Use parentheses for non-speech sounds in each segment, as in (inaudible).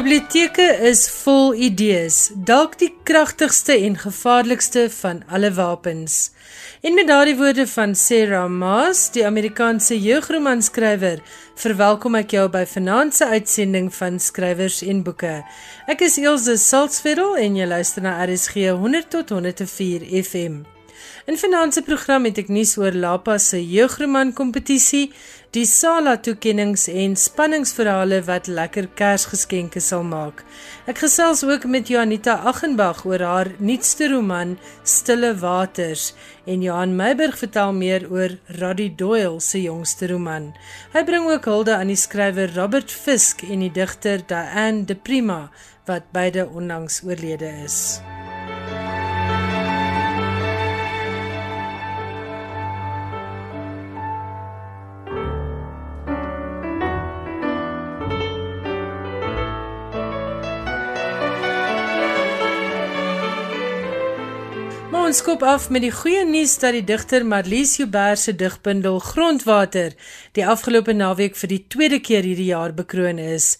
Biblioteke is vol idees, dalk die kragtigste en gevaarlikste van alle wapens. En met daardie woorde van Sarah Maas, die Amerikaanse jeugromanskrywer, verwelkom ek jou by vanaand se uitsending van Skrywers en Boeke. Ek is Elsje Salzwetel en jy luister na RSG 100 tot 104 FM. In vanaand se program het ek nuus oor Lapa se jeugroman kompetisie, die Sala toekenninge en spanningsverhale wat lekker Kersgeskenke sal maak. Ek gesels ook met Janita Aghenbach oor haar nuutste roman Stille Waters en Johan Meiburg vertel meer oor Roddy Doyle se jongste roman. Hy bring ook hulde aan die skrywer Robert Fisk en die digter Diane de Prima wat beide onlangs oorlede is. Ons skop af met die goeie nuus dat die digter Marlies Joubert se digbundel Grondwater die afgelope naweek vir die tweede keer hierdie jaar bekroon is.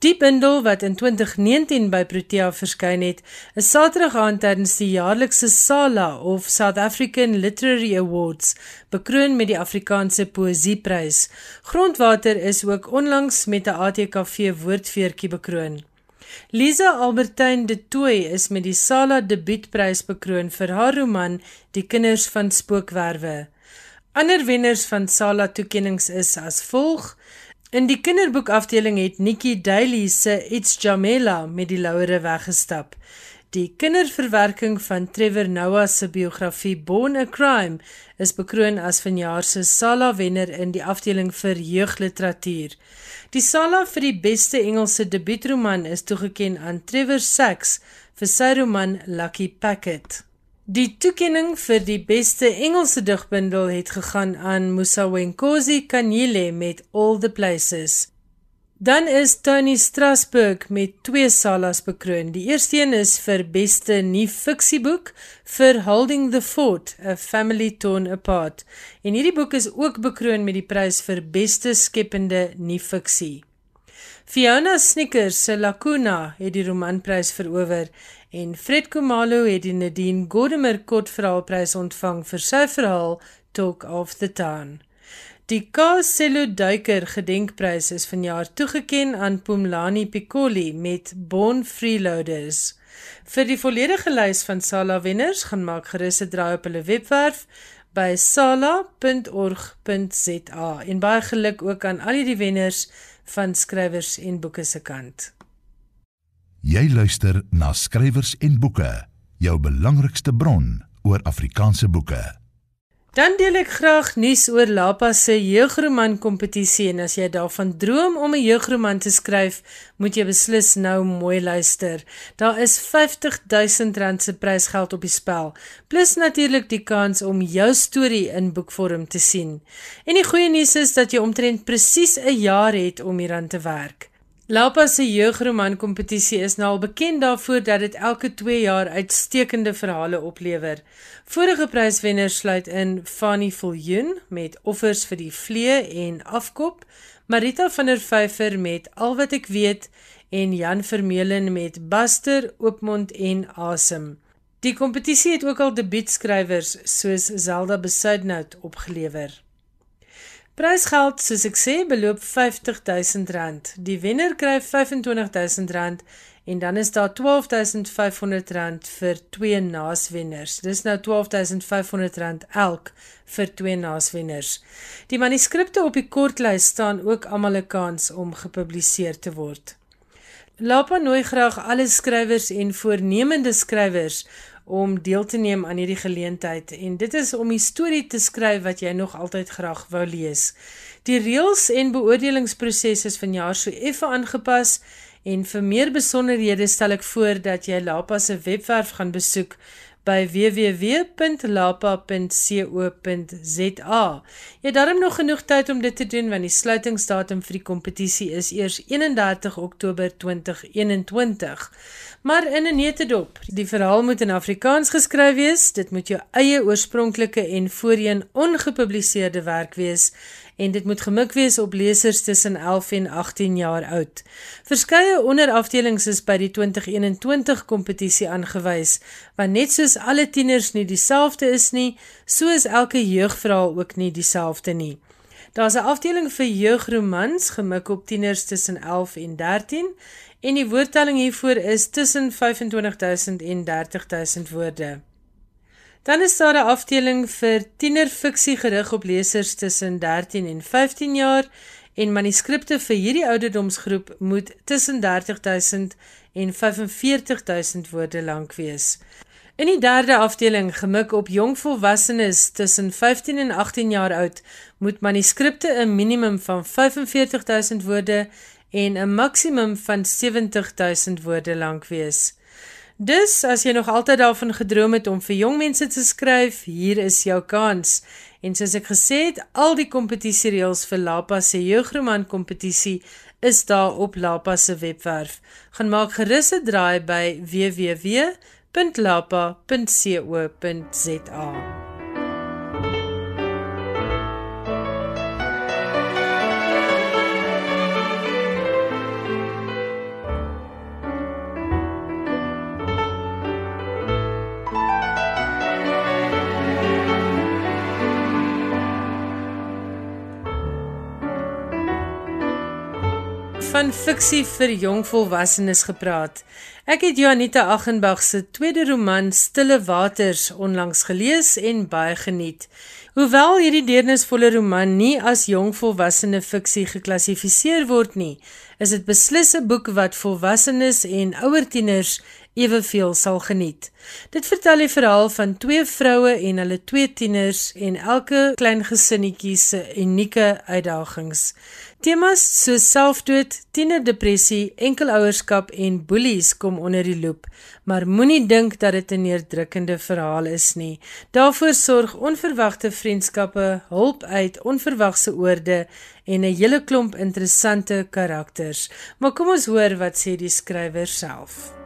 Die bundel wat in 2019 by Protea verskyn het, is Saterdag aand tydens die jaarlikse SALA of South African Literary Awards bekroon met die Afrikaanse Poesieprys. Grondwater is ook onlangs met 'n ATKV woordfeertjie bekroon. Lisa Albertine de Tooi is met die Sala debuutprys bekroon vir haar roman Die kinders van spookwerwe. Ander wenners van Sala toekenninge is as volg: In die kinderboekafdeling het Nikki Daly se It's Jamela met die lauwere weggestap. Die kinderverwerking van Trevor Noah se biografie Born a Crime is bekroon as vanjaar se Sala wenner in die afdeling vir jeugliteratuur. Die Sala vir die beste Engelse debuutroman is toegekend aan Trevor Sachs vir sy roman Lucky Packet. Die toekenning vir die beste Engelse digbundel het gegaan aan Musa Wenkosi Kanyile met All the Places. Dan is Tony Strasburg met twee salas bekroon. Die eerste een is vir beste nuwe fiksieboek vir Holding the Fort: A Family Torn Apart. En hierdie boek is ook bekroon met die prys vir beste skepende nuwe fiksie. Fiona Snickers se Lacuna het die romanprys verower en Fred Komalo het die Nadine Gordimer kortverhaalprys ontvang vir sy verhaal Talk of the Town. Die Kasselo Duiker Gedenkprys is vanjaar toegekend aan Pumlani Piccoli met Bon Freeloaders. Vir die volledige lys van Sala wenners, gaan maak gerus 'n draai op hulle webwerf by sala.org.za. En baie geluk ook aan al die wenners van skrywers en boeke se kant. Jy luister na skrywers en boeke, jou belangrikste bron oor Afrikaanse boeke. Dan deel ek graag nuus oor Lapa se jeugroman kompetisie en as jy daarvan droom om 'n jeugroman te skryf, moet jy beslis nou mooi luister. Daar is R50000 se prysgeld op die spel, plus natuurlik die kans om jou storie in boekvorm te sien. En die goeie nuus is dat jy omtrent presies 'n jaar het om hieraan te werk. Lapa se jeugroman kompetisie is nou al bekend daarvoor dat dit elke 2 jaar uitstekende verhale oplewer. Vorige pryswenners sluit in Fanny Viljoen met Offers vir die vlee en Afkop, Marita van der Vyver met Al wat ek weet en Jan Vermeulen met Buster, Oopmond en Asem. Die kompetisie het ook al debuutskrywers soos Zelda Besuidnout opgelewer. Prysgeld, soos ek sê, beloop R50000. Die wenner kry R25000 en dan is daar R12500 vir twee naaswenners. Dis nou R12500 elk vir twee naaswenners. Die manuskripte op die kortlys staan ook almal 'n kans om gepubliseer te word. Lapa nooi graag alle skrywers en voornemende skrywers om deel te neem aan hierdie geleentheid en dit is om 'n storie te skryf wat jy nog altyd graag wou lees. Die reëls en beoordelingsproses is vanjaar so effe aangepas en vir meer besonderhede stel ek voor dat jy Lapa se webwerf gaan besoek by www.lapa.co.za. Jy het darm nog genoeg tyd om dit te doen want die sluitingsdatum vir die kompetisie is eers 31 Oktober 2021. Maar in 'n netedop, die verhaal moet in Afrikaans geskryf wees. Dit moet jou eie oorspronklike en voorheen ongepubliseerde werk wees en dit moet gemik wees op lesers tussen 11 en 18 jaar oud. Verskeie onderafdelings is by die 2021 kompetisie aangewys, want net soos alle tieners nie dieselfde is nie, so is elke jeugverhaal ook nie dieselfde nie. Daar's 'n afdeling vir jeugromans gemik op tieners tussen 11 en 13 en die woordtelling hiervoor is tussen 25000 en 30000 woorde. Dan is daar 'n afdeling vir tienerfiksie gerig op lesers tussen 13 en 15 jaar en manuskripte vir hierdie ouderdomsgroep moet tussen 30000 en 45000 woorde lank wees. In die derde afdeling gemik op jong volwassenes tussen 15 en 18 jaar oud moet manuskripte 'n minimum van 45000 woorde en 'n maksimum van 70000 woorde lank wees. Dus as jy nog altyd daarvan gedroom het om vir jong mense te skryf, hier is jou kans. En soos ek gesê het, al die kompetisiereëls vir Lapa se jeugroman kompetisie is daar op Lapa se webwerf. Gaan maak gerus 'n draai by www.lapa.co.za. van fiksie vir jong volwassenes gepraat. Ek het Janita Aghenbach se tweede roman Stille Waters onlangs gelees en baie geniet. Hoewel hierdie deernisvolle roman nie as jong volwassene fiksie geklassifiseer word nie, is dit beslis 'n boek wat volwassenes en ouer tieners eweveel sal geniet. Dit vertel die verhaal van twee vroue en hulle twee tieners en elke klein gesinnetjie se unieke uitdagings. Temas soos selfdood, tienerdepressie, enkelouerskap en boelies kom onder die loep, maar moenie dink dat dit 'n neerdrukkende verhaal is nie. Daarvoor sorg onverwagte vriendskappe, hulp uit onverwagse oorde en 'n hele klomp interessante karakters. Maar kom ons hoor wat sê die skrywer self.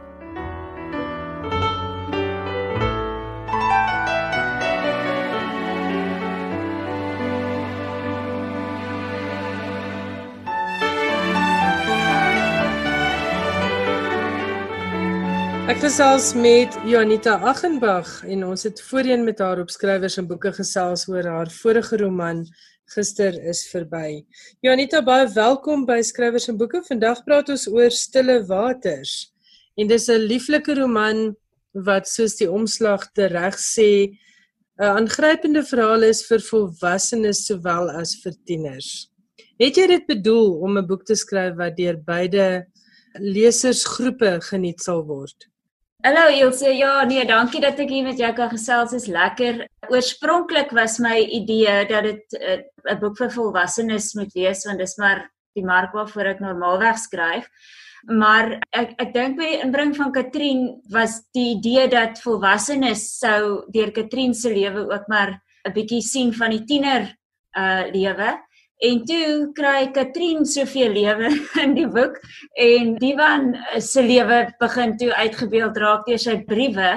Ek gesels met Janita Aghenbach en ons het voorheen met haar op skrywers en boeke gesels oor haar vorige roman Gister is verby. Janita, baie welkom by Skrywers en Boeke. Vandag praat ons oor Stille Waters. En dis 'n lieflike roman wat soos die omslag tereg sê 'n aangrypende verhaal is vir volwassenes sowel as vir tieners. Het jy dit bedoel om 'n boek te skryf wat deur beide lesersgroepe geniet sal word? Hallo Ilse, ja nee, dankie dat ek hier met jou kan gesels. Dit is lekker. Oorspronklik was my idee dat dit eh, 'n boek vir volwassenes moet wees want dis maar die mark waarvoor ek normaalweg skryf. Maar ek ek dink by inbring van Katrien was die idee dat volwassenes sou deur Katrien se lewe ook maar 'n bietjie sien van die tiener uh lewe. En toe kry Katrien soveel lewe (laughs) in die boek en Divan se lewe begin toe uitgebeeld raak deur sy briewe.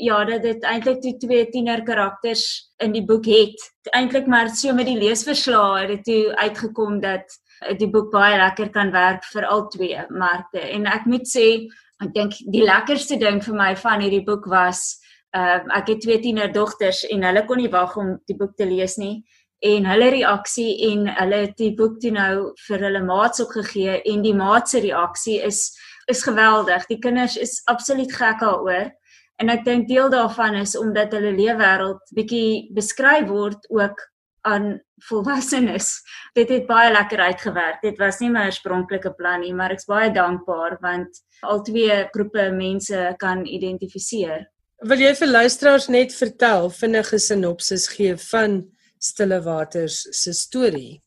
Ja, dat dit eintlik toe twee tiener karakters in die boek het. Eintlik maar so met die leesverslae het dit toe uitgekom dat die boek baie lekker kan werk vir al twee markte. En ek moet sê, ek dink die lekkerste ding vir my van hierdie boek was, uh, ek het twee tiener dogters en hulle kon nie wag om die boek te lees nie en hulle reaksie en hulle het die boek toe nou vir hulle maats opgegee en die maats se reaksie is is geweldig. Die kinders is absoluut gek daaroor. En ek dink deel daarvan is omdat hulle leefwêreld bietjie beskryf word ook aan volwassenes. (laughs) Dit het baie lekker uitgewerk. Dit was nie my oorspronklike plan nie, maar ek's baie dankbaar want al twee groepe mense kan identifiseer. Wil jy vir luisteraars net vertel vinnige sinopsis gee van Stille Waters se storie.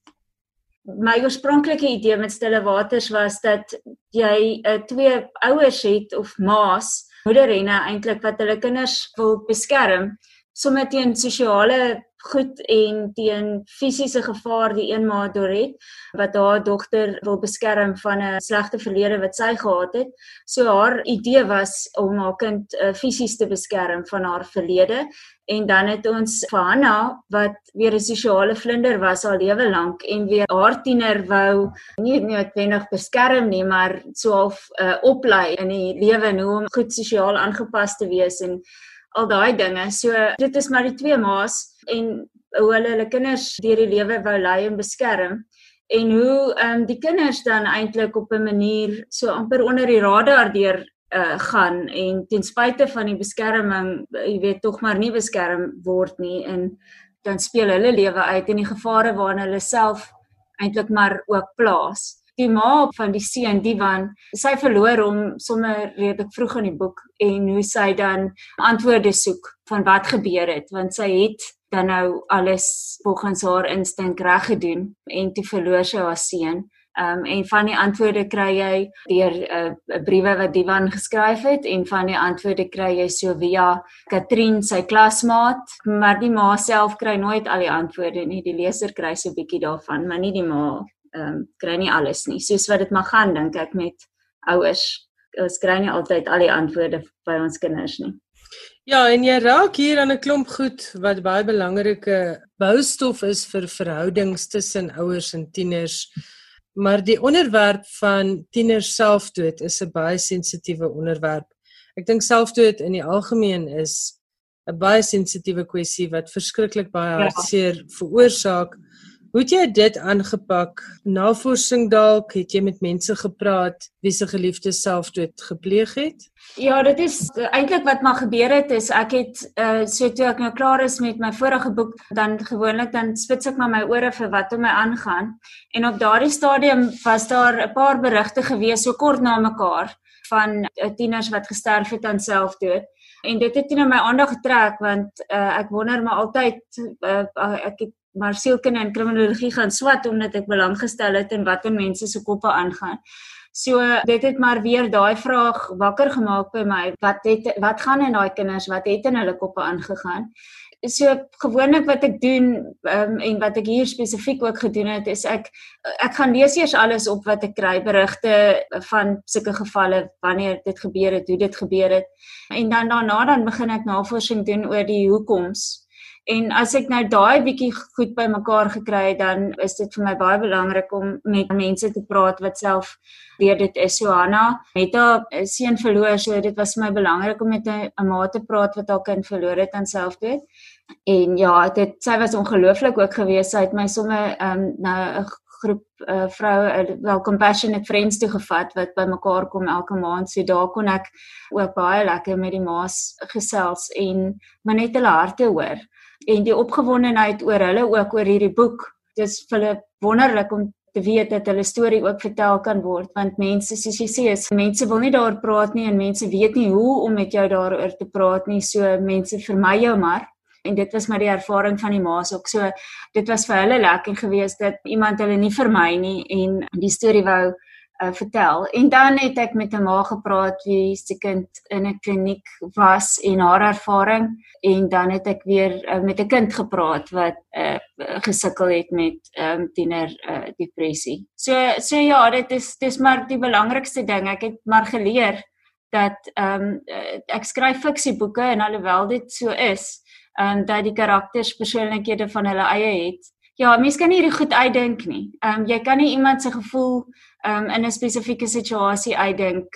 My oorspronklike idee met Stille Waters was dat jy uh, twee ouers het of ma's, moeder en eintlik wat hulle kinders wil beskerm sommer teen sosiale goed en teen fisiese gevaar die een ma Doret wat haar dogter wil beskerm van 'n slegte verlede wat sy gehad het. So haar idee was om haar kind uh, fisies te beskerm van haar verlede en dan het ons vir Hanna wat weer 'n sosiale vlinder was haar lewe lank en weer haar tiener wou nie noodwendig beskerm nie maar so half uh, oplei in die lewe en hoe om goed sosiaal aangepas te wees en al daai dinge. So dit is maar die twee ma's en hoe hulle hulle kinders deur die lewe wou lei en beskerm en hoe ehm um, die kinders dan eintlik op 'n manier so amper onder die radar deur uh gaan en ten spyte van die beskerming, jy weet tog maar nie beskerm word nie en dan speel hulle lewe uit en die gevare waarna hulle self eintlik maar ook plaas die ma van die seun Divan, sy verloor hom sommer redelik vroeg in die boek en hoe sy dan antwoorde soek van wat gebeur het want sy het dan nou alles volgens haar instink reg gedoen en toe verloor sy haar seun. Um en van die antwoorde kry jy deur 'n uh, uh, briewe wat Divan geskryf het en van die antwoorde kry jy so via Katrien sy klasmaat, maar die ma self kry nooit al die antwoorde nie. Die leser kry so 'n bietjie daarvan, maar nie die ma ehm um, kry nie alles nie. Soos wat dit mag gaan dink ek met ouers. Ons kry nie altyd al die antwoorde by ons kinders nie. Ja, en jy raak hier aan 'n klomp goed wat baie belangrike boustof is vir verhoudings tussen ouers en tieners. Maar die onderwerp van tieners selfdood is 'n baie sensitiewe onderwerp. Ek dink selfdood in die algemeen is 'n baie sensitiewe kwessie wat verskriklik baie ja. hartseer ja. Hoe het jy dit aangepak? Navorsing dalk, het jy met mense gepraat wie se geliefdes selfdood gepleeg het? Ja, dit is eintlik wat maar gebeur het is ek het uh so toe ek nou klaar is met my vorige boek, dan gewoonlik dan spits ek maar my ore vir wat om my aangaan. En op daardie stadium was daar 'n paar berigte gewees so kort na mekaar van uh, tieners wat gesterf het aan selfdood. En dit het nou my aandag getrek want uh, ek wonder maar altyd uh, ek het maar sielkunde en kriminologie gaan swat omdat ek belang gestel het in wat in mense se koppe aangaan. So dit het maar weer daai vraag wakker gemaak by my. Wat het wat gaan in daai kinders? Wat het in hulle koppe aangegaan? So gewoonlik wat ek doen um, en wat ek hier spesifiek ook gedoen het is ek ek gaan lees eers alles op wat ek kry berigte van sulke gevalle wanneer dit gebeur het, hoe dit gebeur het. En dan daarna dan begin ek navorsing doen oor die hoekoms En as ek nou daai bietjie goed bymekaar gekry het, dan is dit vir my baie belangrik om met mense te praat wat self weet dit is Johanna het haar seun verloor, so dit was vir my belangrik om met 'n ma te praat wat haar kind verloor het aan selfdood. En ja, dit sy was ongelooflik ook geweest. Sy het my sommer ehm um, nou 'n groep uh, vroue uh, wel compassionate friends toe gevat wat bymekaar kom elke maand. So daar kon ek ook baie lekker met die ma's gesels en maar net hulle harte hoor en die opgewondenheid oor hulle ook oor hierdie boek. Dis vir hulle wonderlik om te weet dat hulle storie ook vertel kan word want mense soos jy sê, is, mense wil nie daaroor praat nie en mense weet nie hoe om met jou daaroor te praat nie. So mense vermy jou maar en dit was maar die ervaring van die ma's ook. So dit was vir hulle lekker geweest dat iemand hulle nie vermy nie en die storie wou uh, vertel. En dan het ek met 'n ma gepraat wie se kind in 'n kliniek was en haar ervaring en dan het ek weer uh, met 'n kind gepraat wat uh, gesukkel het met um, tiener uh, depressie. So so ja, dit is dis maar die belangrikste ding. Ek het maar geleer dat ehm um, ek skryf fiksieboeke en alhoewel dit so is, ehm um, dat die karakters persoonlikhede van hulle eie het. Ja, mens kan nie hierdie goed uitdink nie. Ehm um, jy kan nie iemand se gevoel um, in 'n spesifieke situasie uitdink.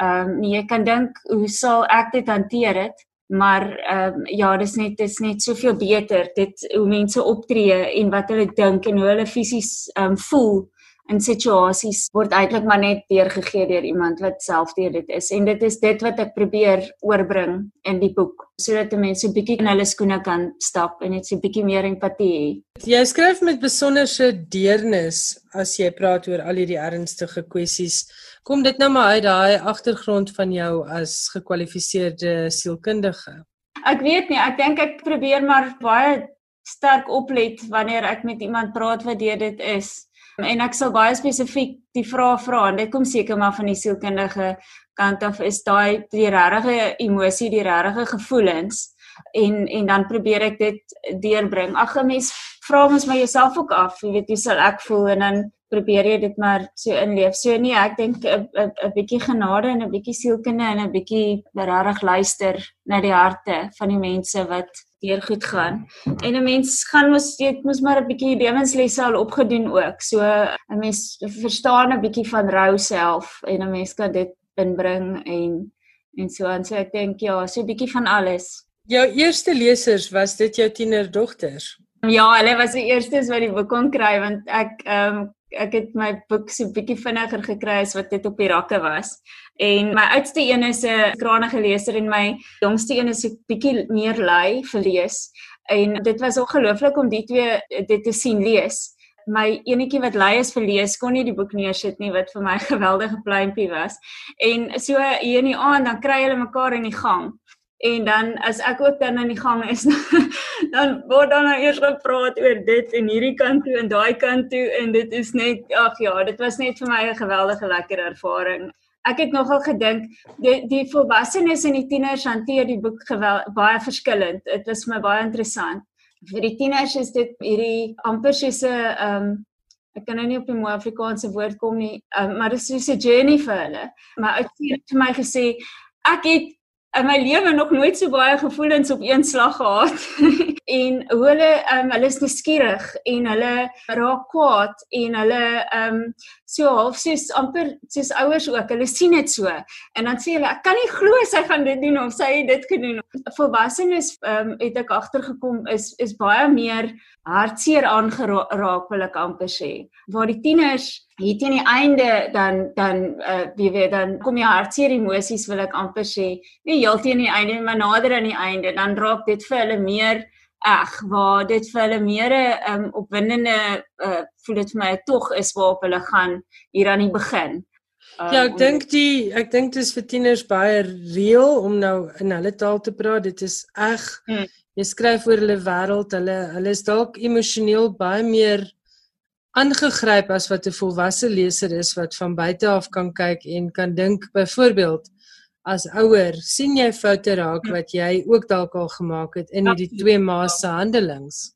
Ehm um, nee, jy kan dink hoe sal ek dit hanteer dit? Maar ehm um, ja, dis net dis net soveel beter dit hoe mense optree en wat hulle dink en hoe hulle fisies ehm um, voel in situasies word eintlik maar net deurgegee deur iemand wat self deur dit is en dit is dit wat ek probeer oorbring in die boek sodat mense 'n bietjie in hulle skoene kan stap en net so 'n bietjie meer empatie hê. Jy skryf met besonderse deernis as jy praat oor al hierdie ernstige kwessies. Kom dit nou maar uit daai agtergrond van jou as gekwalifiseerde sielkundige? Ek weet nie, ek dink ek probeer maar baie sterk oplet wanneer ek met iemand praat wat deur dit is en ek sal baie spesifiek die vraag vra en dit kom seker maar van die sielkundige kant af is daai die regte emosie, die regte gevoelens en en dan probeer ek dit deurbring. Ag, 'n mens vra mens maar jouself ook af, jy weet hoe sal ek voel en dan probeer jy dit maar so inleef. So nee, ek dink 'n 'n bietjie genade en 'n bietjie sielkunde en 'n bietjie regtig luister na die harte van die mense wat deur goed gaan. En 'n mens gaan mos jy moet maar 'n bietjie lewenslesse al opgedoen ook. So 'n mens verstaan 'n bietjie van rou self en 'n mens kan dit inbring en en so en so ek dink ja, so 'n bietjie van alles. Jou eerste lesers was dit jou tienerdogters? Ja, hulle was die eerstes wat die boek kon kry want ek ehm um, ek het my boek so bietjie vinniger gekry as wat dit op die rakke was. En my oudste een is 'n kranige leser en my jongste een is 'n bietjie meer lui vir lees. En dit was ongelooflik om die twee dit te sien lees. My enetjie wat lui is vir lees kon nie die boek neersit nie wat vir my 'n (laughs) geweldige pleintjie was. En so hier in die aand dan kry hulle mekaar in die gang en dan as ek ook dan aan die gang is (laughs) dan word dan nou eers gepraat oor dit en hierdie kant toe en daai kant toe en dit is net ag ja dit was net vir my 'n geweldige lekker ervaring. Ek het nogal gedink die die volwassenes en die tieners hanteer die boek gewel, baie verskillend. Dit was vir my baie interessant. Vir die tieners is dit hierdie amper soos 'n um, ek kan nou nie op die mooi Afrikaanse woord kom nie um, maar dit is soos 'n journey vir hulle. Maar ek het vir my gesê ek het in my lewe nog nooit so baie gevoelens op een slag gehad. (laughs) en hoe hulle um, hulle is nuuskierig en hulle raak kwaad en hulle ehm um, so half soos amper soos ouers ook. Hulle sien dit so en dan sê hulle ek kan nie glo sy gaan dit doen of sy het dit gedoen. Volwassenes ehm um, het ek agtergekom is is baie meer hartseer aangeraak wil ek amper sê. Waar die tieners hier teen die einde dan dan uh wie dan kom jy hartseer emosies wil ek amper sê. Nie heel teen die einde maar nader aan die einde dan raak dit vir hulle meer ag waar dit vir hulle meer 'n um, opwindende uh voel dit vir my tog is waarop hulle gaan hier aan die begin. Um, ja, ek dink die ek dink dit is vir tieners baie reëel om nou in hulle taal te praat. Dit is eg hmm jy skryf oor hulle wêreld, hulle hulle is dalk emosioneel baie meer aangegryp as wat 'n volwasse leser is wat van buite af kan kyk en kan dink byvoorbeeld as ouer sien jy foute raak wat jy ook dalk al gemaak het in hierdie twee maas se handelings.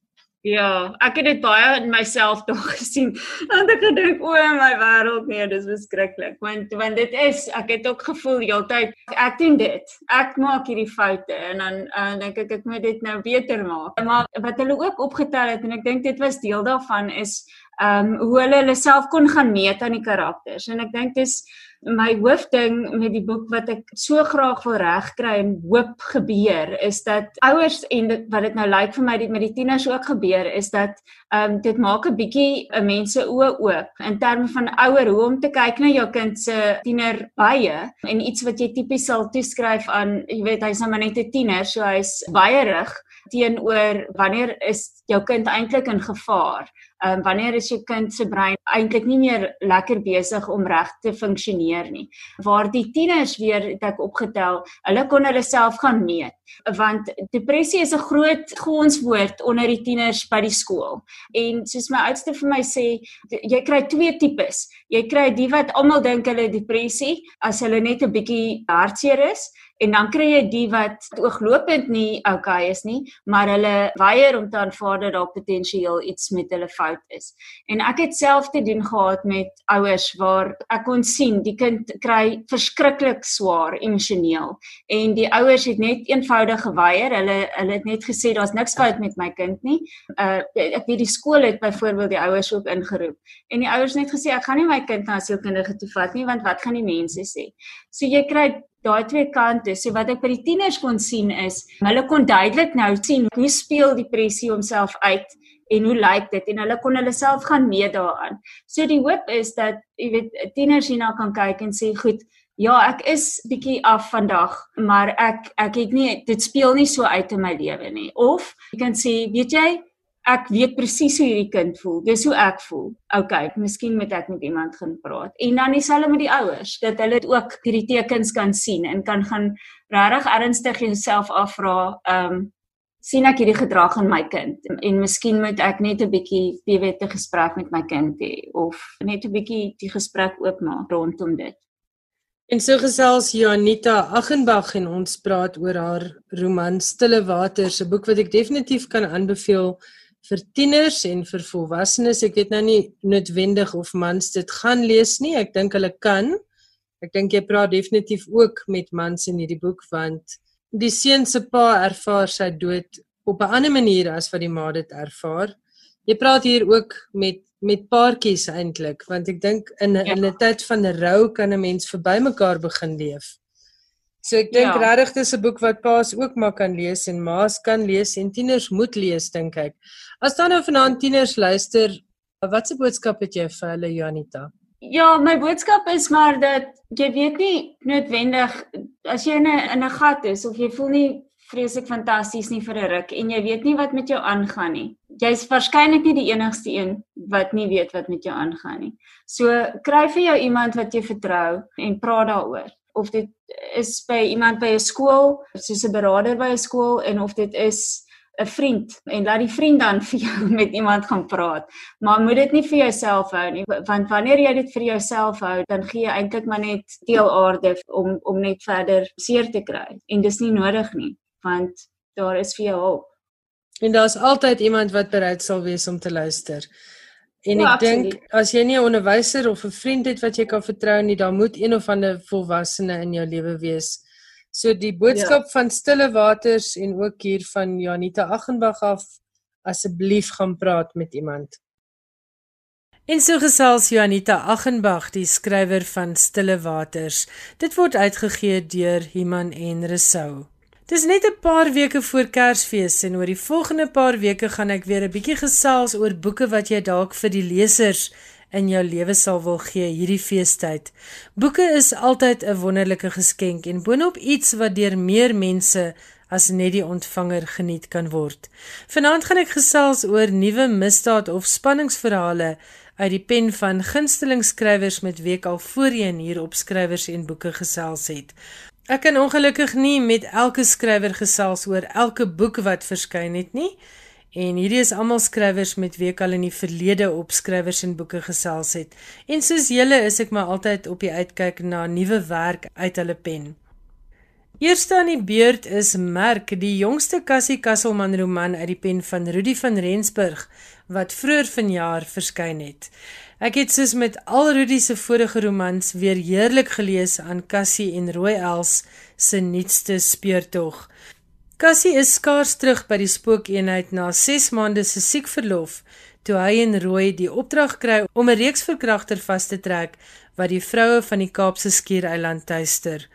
Ja, ek het dit baie in myself (laughs) tog gesien. Want ek gedink o, my wêreld nee, dis beskruiklik. Want want dit is, ek het ook gevoel heeltyd ek doen dit. Ek maak hierdie foute en dan uh, dink ek ek moet dit nou beter maak. Maar wat hulle ook opgetel het en ek dink dit was deel daarvan is ehm um, hoe hulle hulle self kon gaan meet aan die karakters. En ek dink dis my hoofding met die boek wat ek so graag wil regkry en hoop gebeur is dat ouers en dit, wat dit nou lyk vir my dit met die tieners ook gebeur is dat ehm um, dit maak 'n bietjie 'n mense oë oop in terme van ouer hoe om te kyk na jou kind se tiener baie en iets wat jy tipies sal toeskryf aan jy weet hy's nou maar net 'n tiener so hy's baie rig teenoor wanneer is jou kind eintlik in gevaar ehm um, wanneer is jou kind se brein eintlik nie meer lekker besig om reg te funksioneer nie. Waar die tieners weer het ek opgetel, hulle kon hulle self gaan meet want depressie is 'n groot gonswoord onder die tieners by die skool. En soos my oudste vir my sê, jy kry twee tipes. Jy kry die wat almal dink hulle depressie as hulle net 'n bietjie hartseer is en dan kry jy die wat ooglopend nie okay is nie, maar hulle weier om te aanvaar dat daar potensieel iets met hulle fout is. En ek het self te doen gehad met ouers waar ek kon sien die kind kry verskriklik swaar emosioneel en die ouers het net eenvoudig geweier. Hulle hulle het net gesê daar's niks fout met my kind nie. Uh ek weet die skool het byvoorbeeld die ouers ook ingeroep en die ouers net gesê ek gaan nie my kind na sielkundige toe vat nie want wat gaan die mense sê. So jy kry daai twee kante. So wat ek by die tieners kon sien is, hulle kon duidelik nou sien hoe speel depressie homself uit en hoe lyk dit en hulle kon hulle self gaan meet daaraan. So die hoop is dat jy weet tieners hierna kan kyk en sê goed, ja, ek is bietjie af vandag, maar ek ek het nie dit speel nie so uit in my lewe nie. Of jy kan sê, weet jy, ek weet presies hoe hierdie kind voel. Dis hoe ek voel. OK, miskien moet ek met iemand gaan praat. En dan dieselfde met die ouers, dat hulle ook hierdie tekens kan sien en kan gaan regtig ernstig jouself afvra, ehm um, sien ek hierdie gedrag in my kind en, en miskien moet ek net 'n bietjie weet 'n gesprek met my kind hê of net 'n bietjie die gesprek oopmaak rondom dit. En so gesels Janita Aghenbach en ons praat oor haar roman Stille Waters, 'n boek wat ek definitief kan aanbeveel vir tieners en vir volwassenes. Ek weet nou nie noodwendig of mans dit gaan lees nie. Ek dink hulle kan. Ek dink jy praat definitief ook met mans in hierdie boek want die seun se pa ervaar sy dood op 'n ander manier as wat die ma dit ervaar. Jy praat hier ook met met paartjies eintlik want ek dink in ja. in 'n tyd van rou kan 'n mens verby mekaar begin leef. So ek dink ja. regtig dis 'n boek wat paas ook maar kan lees en ma's kan lees en tieners moet lees dink ek. As dan nou vanaand tieners luister, watse boodskap het jy vir hulle Janita? Ja, my boodskap is maar dat jy weet nie noodwendig as jy in 'n in 'n gat is of jy voel nie vreeslik fantasties nie vir 'n ruk en jy weet nie wat met jou aangaan nie. Jy's waarskynlik nie die enigste een wat nie weet wat met jou aangaan nie. So kry vir jou iemand wat jy vertrou en praat daaroor. Of dit is by iemand by 'n skool, soos 'n beraader by 'n skool en of dit is 'n vriend en laat die vriend dan (laughs) vir jou met iemand gaan praat. Maar moet dit nie vir jouself hou nie, want wanneer jy dit vir jouself hou, dan gee jy eintlik maar net deel aarde om om net verder seer te kry. En dis nie nodig nie want daar is vir jou hulp. En daar's altyd iemand wat bereid sal wees om te luister. En ja, ek dink as jy nie 'n onderwyser of 'n vriend het wat jy kan vertrou nie, dan moet een of ander volwassene in jou lewe wees. So die boodskap ja. van Stille Waters en ook hier van Janita Aghenbach af asseblief gaan praat met iemand. En so gesels Janita Aghenbach, die skrywer van Stille Waters. Dit word uitgegee deur Iman en Resou. Dis net 'n paar weke voor Kersfees en oor die volgende paar weke gaan ek weer 'n bietjie gesels oor boeke wat jy dalk vir die lesers in jou lewe sal wil gee hierdie feestyd. Boeke is altyd 'n wonderlike geskenk en boonop iets wat deur meer mense as net die ontvanger geniet kan word. Vanaand gaan ek gesels oor nuwe misdaad of spanningsverhale uit die pen van gunsteling skrywers met wie ek al voorheen hier op skrywers en boeke gesels het. Ek kan ongelukkig nie met elke skrywer gesels oor elke boek wat verskyn het nie. En hierdie is almal skrywers met wie ek al in die verlede op skrywers en boeke gesels het. En soos julle is ek maar altyd op die uitkyk na nuwe werk uit hulle pen. Eerste aan die beurt is Merk, die jongste Cassie Kasselman roman uit die pen van Rudy van Rensburg wat vroeër vanjaar verskyn het. Ek het soos met al Rudy se vorige romans weer heerlik gelees aan Cassie en Rooi Els se nuutste speurtog. Cassie is skaars terug by die spookeenheid na 6 maande se siekverlof toe hy en Rooi die opdrag kry om 'n reeks verkragter vas te trek wat die vroue van die Kaapse skiereiland tuister.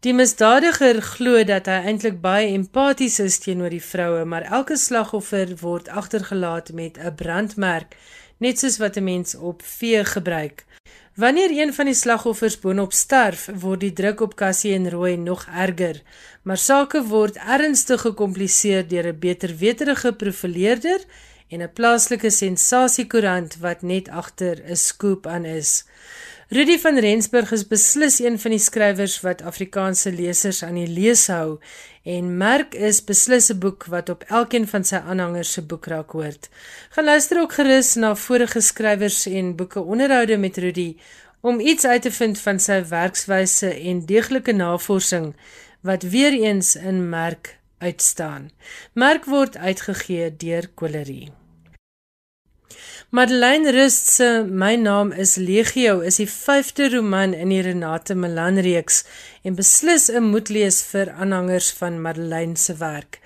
Die misdadiger glo dat hy eintlik baie empaties is teenoor die vroue, maar elke slagoffer word agtergelaat met 'n brandmerk net soos wat 'n mens op vee gebruik. Wanneer een van die slagoffers boonop sterf, word die druk op Cassie en Roy nog erger, maar sake word ernstig gekompliseer deur 'n beter weterige profileerder en 'n plaaslike sensasiekoerant wat net agter 'n skoop aan is. Rudy van Rensburg is beslis een van die skrywers wat Afrikaanse lesers aan die lees hou en Merk is beslis 'n boek wat op elkeen van sy aanhangers se boekrak hoort. Gaan luister ook gerus na vorige skrywers en boeke onderhoude met Rudy om iets uit te vind van sy werkswyse en deeglike navorsing wat weer eens in Merk uitstaan. Merk word uitgegee deur Kolerie. Madeleine Rust se My naam is Legio is die 5de roman in die Renate Milan reeks en beslis 'n moedlees vir aanhangers van Madeleine se werk.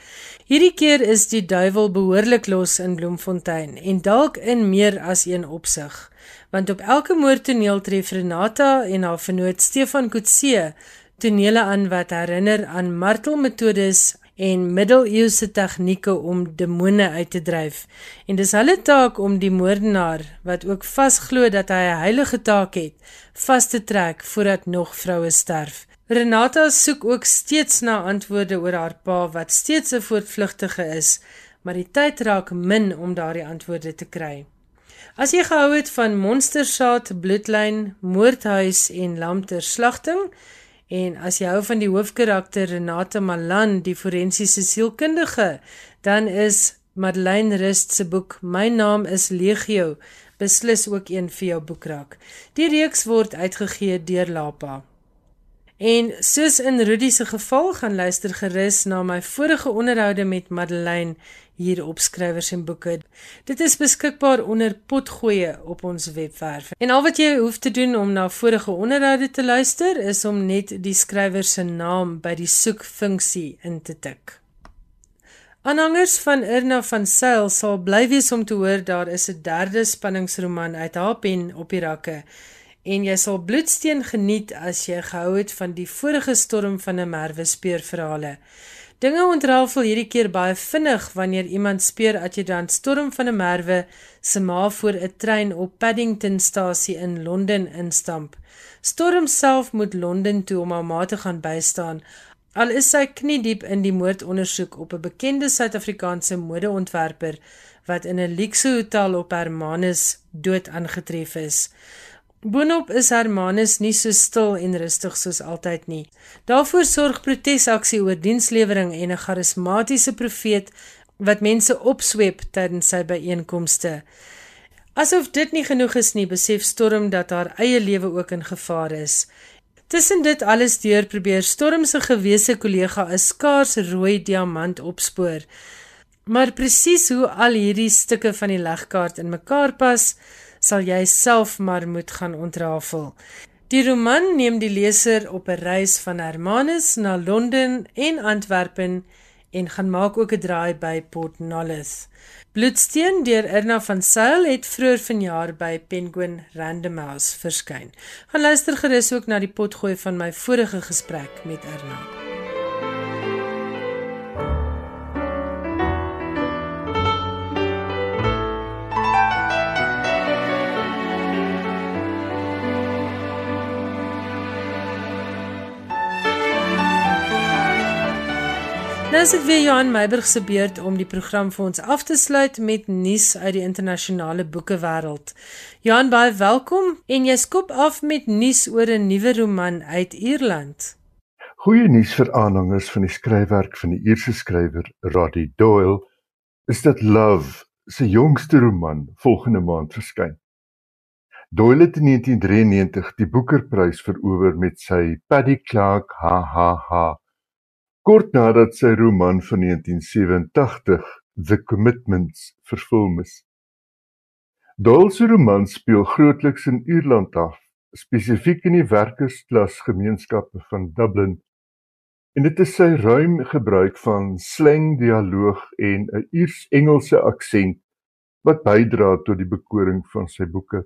Hierdie keer is die duiwel behoorlik los in Bloemfontein en dalk in meer as een opsig, want op elke moordtoneel tref Renata en haar vernoot Stefan Kutse tonele aan wat herinner aan martelmetodes en middeleeuse tegnieke om demone uit te dryf. En dis hulle taak om die moordenaar wat ook vasglo dat hy 'n heilige taak het, vas te trek voordat nog vroue sterf. Renata soek ook steeds na antwoorde oor haar pa wat steeds 'n voortvlugtige is, maar die tyd raak min om daardie antwoorde te kry. As jy gehou het van monstersaad, bloedlyn, moordhuis en lamterslagting, En as jy hou van die hoofkarakter Renate Malan, die forensiese sielkundige, dan is Madeleine Rust se boek My naam is Legio beslis ook een vir jou boekrak. Die reeks word uitgegee deur Lapa. En soos in Rudy se geval, gaan luister gerus na my vorige onderhoude met Madeleine hier op skrywers en boeke. Dit is beskikbaar onder potgoeie op ons webwerf. En al wat jy hoef te doen om na vorige onderhoude te luister is om net die skrywer se naam by die soekfunksie in te tik. Aanhangers van Irna van Sail sal bly wees om te hoor daar is 'n derde spanningsroman uit haar pen op die rakke en jy sal bloedsteen geniet as jy gehou het van die vorige storm van 'n merwe speurverhale. Dinge ontrafel hierdie keer baie vinnig wanneer iemand speur adjutant Storm van der Merwe se ma voor 'n trein op Paddington stasie in Londen instamp. Storm self moet Londen toe om haar ma te gaan bystaan. Al is sy kniediep in die moordondersoek op 'n bekende Suid-Afrikaanse modeontwerper wat in 'n luukse hotel op Hermanus dood aangetref is. Boonop is Hermanus nie so stil en rustig soos altyd nie. Daarvoor sorg protesaksie oor dienslewering en 'n charismatiese profeet wat mense opsweep tydens sy byeenkomste. Asof dit nie genoeg is nie, besef Storm dat haar eie lewe ook in gevaar is. Tussen dit alles deur probeer Storm se gewese kollega 'n skaars rooi diamant opspoor. Maar presies hoe al hierdie stukke van die legkaart in mekaar pas, sal jy self maar moet gaan ontrafel. Die roman neem die leser op 'n reis van Hermanus na Londen en Antwerpen en gaan maak ook 'n draai by Port Nolloth. Bloedsteen deur Irna van Sail het vroeër vanjaar by Penguin Random House verskyn. Gaan luister gerus ook na die potgooi van my vorige gesprek met Irna. Nou is dit weer Johan Meiburg se beurt om die program vir ons af te sluit met nuus uit die internasionale boekewêreld. Johan, baie welkom en jy skop af met nuus oor 'n nuwe roman uit Ierland. Goeie nuus vir aanhangers van die skryfwerk van die Ierse skrywer Roddy Doyle is dat Love, sy jongste roman, volgende maand verskyn. Doyle het in 1993 die Booker-prys verower met sy Paddy Clark ha ha ha kort nadat sy roman van 1987 The Commitments verfilm is. Doyle se roman speel grootliks in Ierland af, spesifiek in die werkersklas gemeenskappe van Dublin. En dit is sy ruim gebruik van slang dialoog en 'n Iers-Engelse aksent wat bydra tot die bekoring van sy boeke.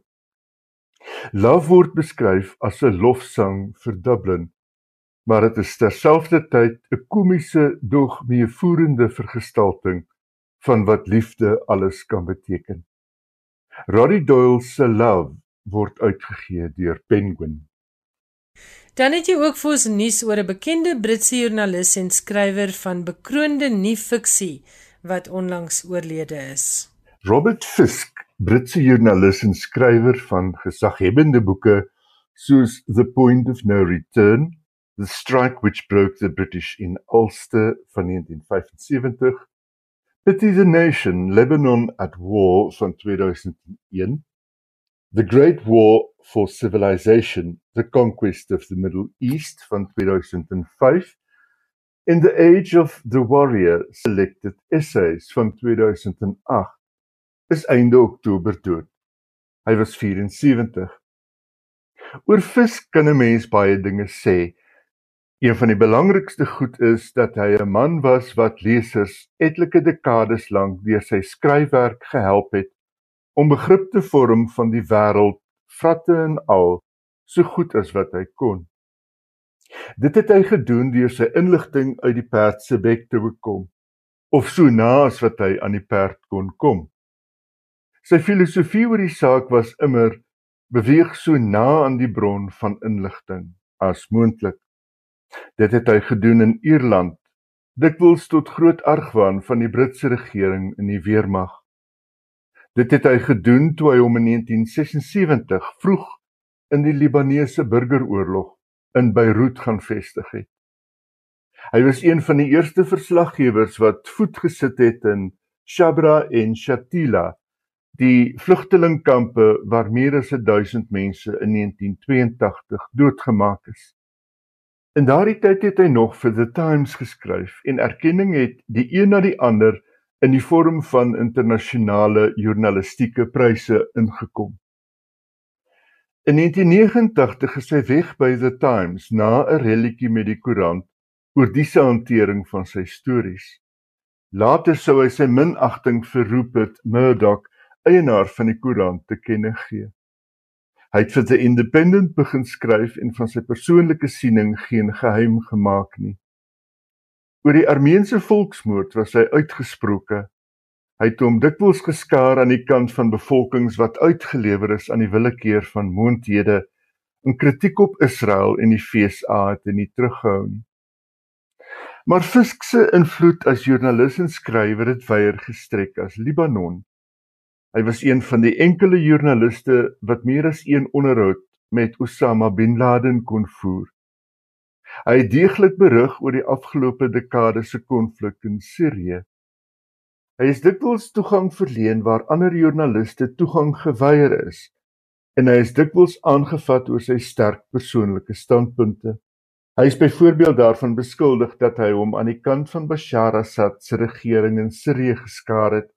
Love word beskryf as 'n lofsang vir Dublin maar dit is terselfdertyd 'n komiese dog meevoerende vergestalting van wat liefde alles kan beteken. Roddy Doyle se Love word uitgegee deur Penguin. Dan het jy ook vir ons nuus oor 'n bekende Britse joernalis en skrywer van bekroonde nuusfiksie wat onlangs oorlede is. Robert Fisk, Britse joernalis en skrywer van gesaghebende boeke soos The Point of No Return The Strike Which Broke the British in Ulster van 1975, Pity the Nation, Lebanon at War van 2001, The Great War for Civilization, The Conquest of the Middle East van 2005 en The Age of the Warrior Selected Essays van 2008 is einde Oktober dood. Hy was 74. Oor vis kan 'n mens baie dinge sê, Een van die belangrikste goed is dat hy 'n man was wat lesers etlike dekades lank deur sy skryfwerk gehelp het om begrip te vorm van die wêreld, vratte en al, so goed as wat hy kon. Dit het hy gedoen deur sy inligting uit die perd se bek te bekom of so na as wat hy aan die perd kon kom. Sy filosofie oor die saak was immer beweeg so na aan die bron van inligting as moontlik. Dit het hy gedoen in Ierland, dikwels tot groot argwaan van die Britse regering en die weermag. Dit het hy gedoen toe hy hom in 1976 vroeg in die Libanese burgeroorlog in Beiroet gaan vestig het. Hy was een van die eerste verslaggewers wat voet gesit het in Shabra en Shatila, die vlugtelingkampe waar meer as 1000 mense in 1982 doodgemaak is. In daardie tyd het hy nog vir The Times geskryf en erkenning het die een na die ander in die vorm van internasionale journalistieke pryse ingekom. In 1989 is hy weg by The Times na 'n relletjie met die koerant oor die se hantering van sy stories. Later sou hy sy minagting vir Rupert Murdoch, eienaar van die koerant, te kenne gee. Hy het vir The Independent begin skryf en van sy persoonlike siening geen geheim gemaak nie. Oor die Armeense volksmoord was hy uitgesproke. Hy het hom dikwels geskaar aan die kant van bevolkings wat uitgelewer is aan die willekeur van moondhede en kritiek op Israel en die FSA het hy nie teruggehou nie. Maar Fisk se invloed as joernalis en skrywer het weier gestrek as Libanon. Hy was een van die enkele joernaliste wat meer as een onderhoud met Osama bin Laden kon voer. Hy het deeglik berig oor die afgelope dekade se konflik in Sirië. Hy is dikwels toegang verleen waar ander joernaliste toegang geweier is en hy is dikwels aangevat oor sy sterk persoonlike standpunte. Hy is byvoorbeeld daarvan beskuldig dat hy hom aan die kant van Bashar Assad se regering in Sirië geskaar het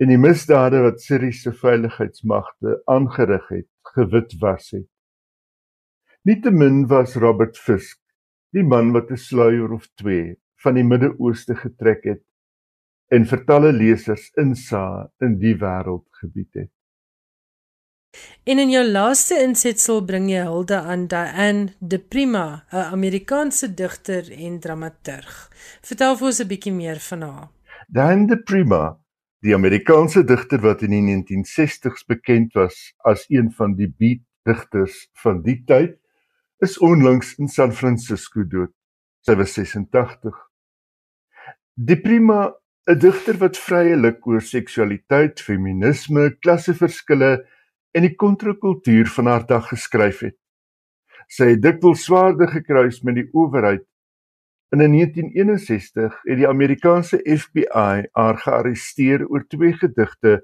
en die misdade wat Siriëse veiligheidsmagte aangerig het, gewit was het. Nietemin was Robert Fisk die man wat 'n sluier of twee van die Midde-Ooste getrek het en vir talle lesers insaag in die wêreld gebied het. En in jou laaste insetsel bring jy hulde aan Diane de Prima, 'n Amerikaanse digter en dramaturg. Vertel vir ons 'n bietjie meer van haar. Diane de Prima, die Amerikaanse digter wat in die 1960s bekend was as een van die beat digters van die tyd, is onlangs in San Francisco dood. Sy was 86. De Prima, 'n digter wat vryelik oor seksualiteit, feminisme, klasseverskille en die kontrakultuur van haar dag geskryf het. Sy het dikwels swaarde gekruis met die owerheid. In 1961 het die Amerikaanse FBI haar gearresteer oor twee gedigte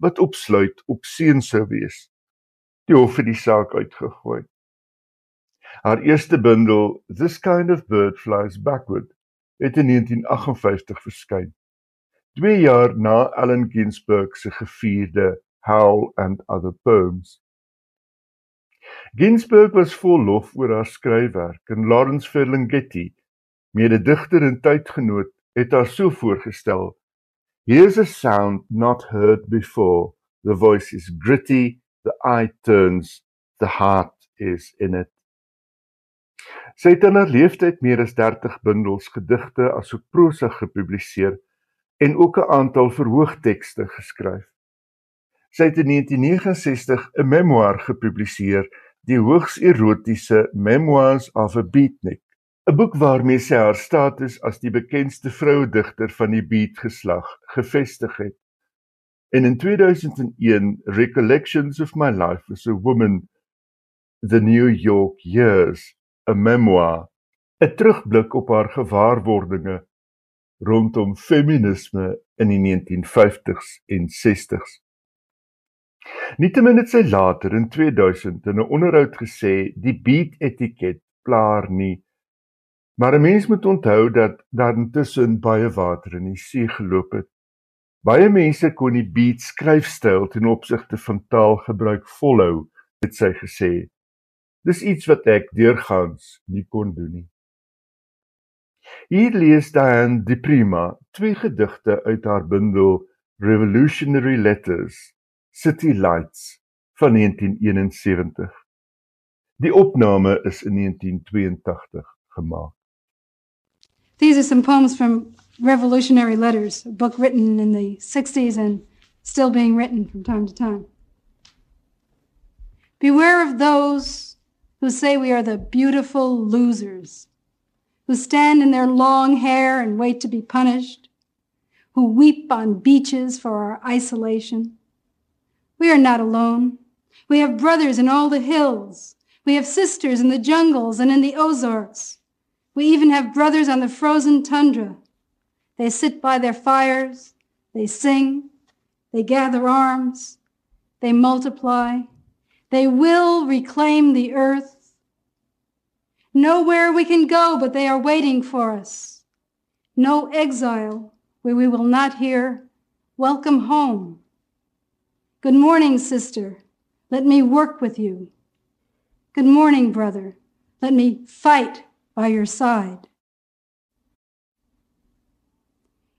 wat opsluit op seun sou wees. Die hof het die saak uitgegooi. Haar eerste bundel, This Kind of Bird Flies Backward, het in 1958 verskyn. 2 jaar na Allen Ginsberg se gevierde Howl and Other Poems. Ginsberg was vol lof oor haar skryfwerk en Lawrence Ferlinghetti, mededigter en tydgenoot, het haar so voorgestel: Here's a sound not heard before. The voice is gritty, the eye turns, the heart is in it. Sy het in haar lewenstyd meer as 30 bundels gedigte asook prosa gepubliseer en ook 'n aantal verhoogtekste geskryf. Sy het in 1969 'n memoir gepubliseer, die hoogs erotiese Memoirs of a Beatnik, 'n boek waarmee sy haar status as die bekendste vrouedigter van die beat geslag gevestig het. En in 2001 Recollections of My Life as a Woman, The New York Years, 'n memoir, 'n terugblik op haar gewaarwordinge rondom feminisme in die 1950s en 60s. Nietemin het sy later in 2000 in 'n onderhoud gesê die beat etiket plaar nie. Maar 'n mens moet onthou dat daar intussen baie water in die see geloop het. Baie mense kon die beat skryfstyl ten opsigte van taalgebruik volhou, het sy gesê. Dis iets wat ek deurgangs nie kon doen nie. Hier lees Diane Di Prima twee gedigte uit haar bundel Revolutionary Letters City Lights van 1971. Die opname is in 1982 gemaak. These are some poems from Revolutionary Letters, a book written in the 60s and still being written from time to time. Beware of those who say we are the beautiful losers, who stand in their long hair and wait to be punished, who weep on beaches for our isolation we are not alone. We have brothers in all the hills. We have sisters in the jungles and in the Ozarks. We even have brothers on the frozen tundra. They sit by their fires. They sing. They gather arms. They multiply. They will reclaim the earth. Nowhere we can go, but they are waiting for us. No exile where we will not hear, Welcome home. Good morning, sister. Let me work with you. Good morning, brother. Let me fight by your side.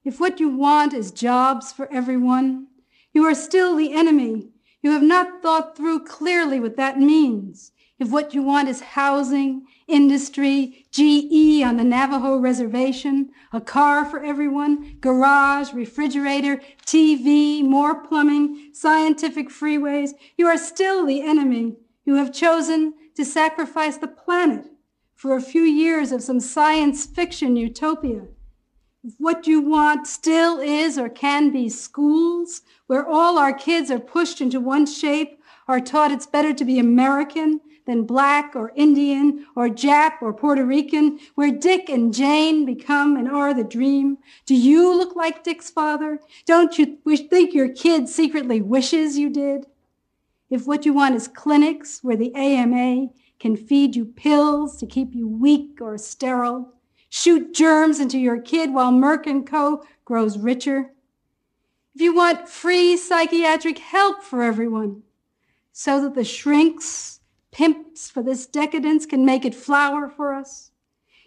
If what you want is jobs for everyone, you are still the enemy. You have not thought through clearly what that means. If what you want is housing, industry, GE on the Navajo reservation, a car for everyone, garage, refrigerator, TV, more plumbing, scientific freeways, you are still the enemy. You have chosen to sacrifice the planet for a few years of some science fiction utopia. What you want still is or can be schools where all our kids are pushed into one shape, are taught it's better to be American, than black or Indian or Jap or Puerto Rican, where Dick and Jane become and are the dream? Do you look like Dick's father? Don't you think your kid secretly wishes you did? If what you want is clinics where the AMA can feed you pills to keep you weak or sterile, shoot germs into your kid while Merck & Co. grows richer, if you want free psychiatric help for everyone, so that the shrinks pimps for this decadence can make it flower for us.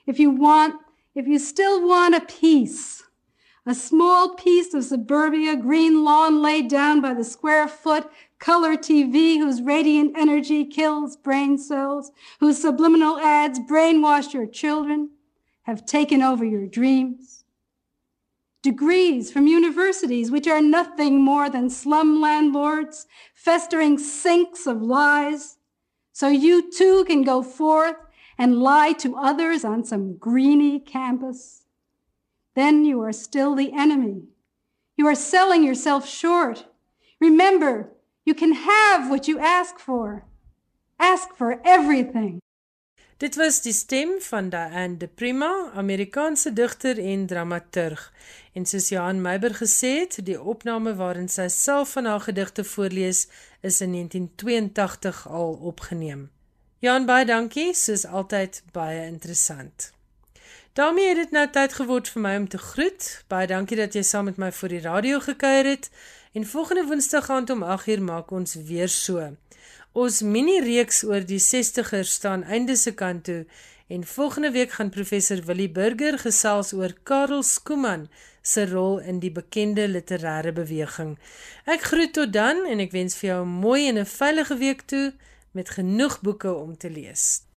If you want, if you still want a piece, a small piece of suburbia, green lawn laid down by the square foot, color TV whose radiant energy kills brain cells, whose subliminal ads brainwash your children, have taken over your dreams. Degrees from universities, which are nothing more than slum landlords, festering sinks of lies, so you too can go forth and lie to others on some greeny campus. Then you are still the enemy. You are selling yourself short. Remember, you can have what you ask for. Ask for everything. Dit was die stem van Diane de Prima, Amerikaanse digter en dramaturg. En soos Johan Meiber gesê het, die opname waarin sy self van haar gedigte voorlees, is in 1982 al opgeneem. Johan, baie dankie, soos altyd baie interessant. Daarmee het dit nou tyd geword vir my om te groet. Baie dankie dat jy saam met my voor die radio gekuier het. En volgende Woensdag aand om 8uur maak ons weer so. Ons mini-reeks oor die 60ers staan einde se kant toe en volgende week gaan professor Willie Burger gesels oor Karel Skooman se rol in die bekende literêre beweging. Ek groet tot dan en ek wens vir jou 'n mooi en 'n veilige week toe met genoeg boeke om te lees.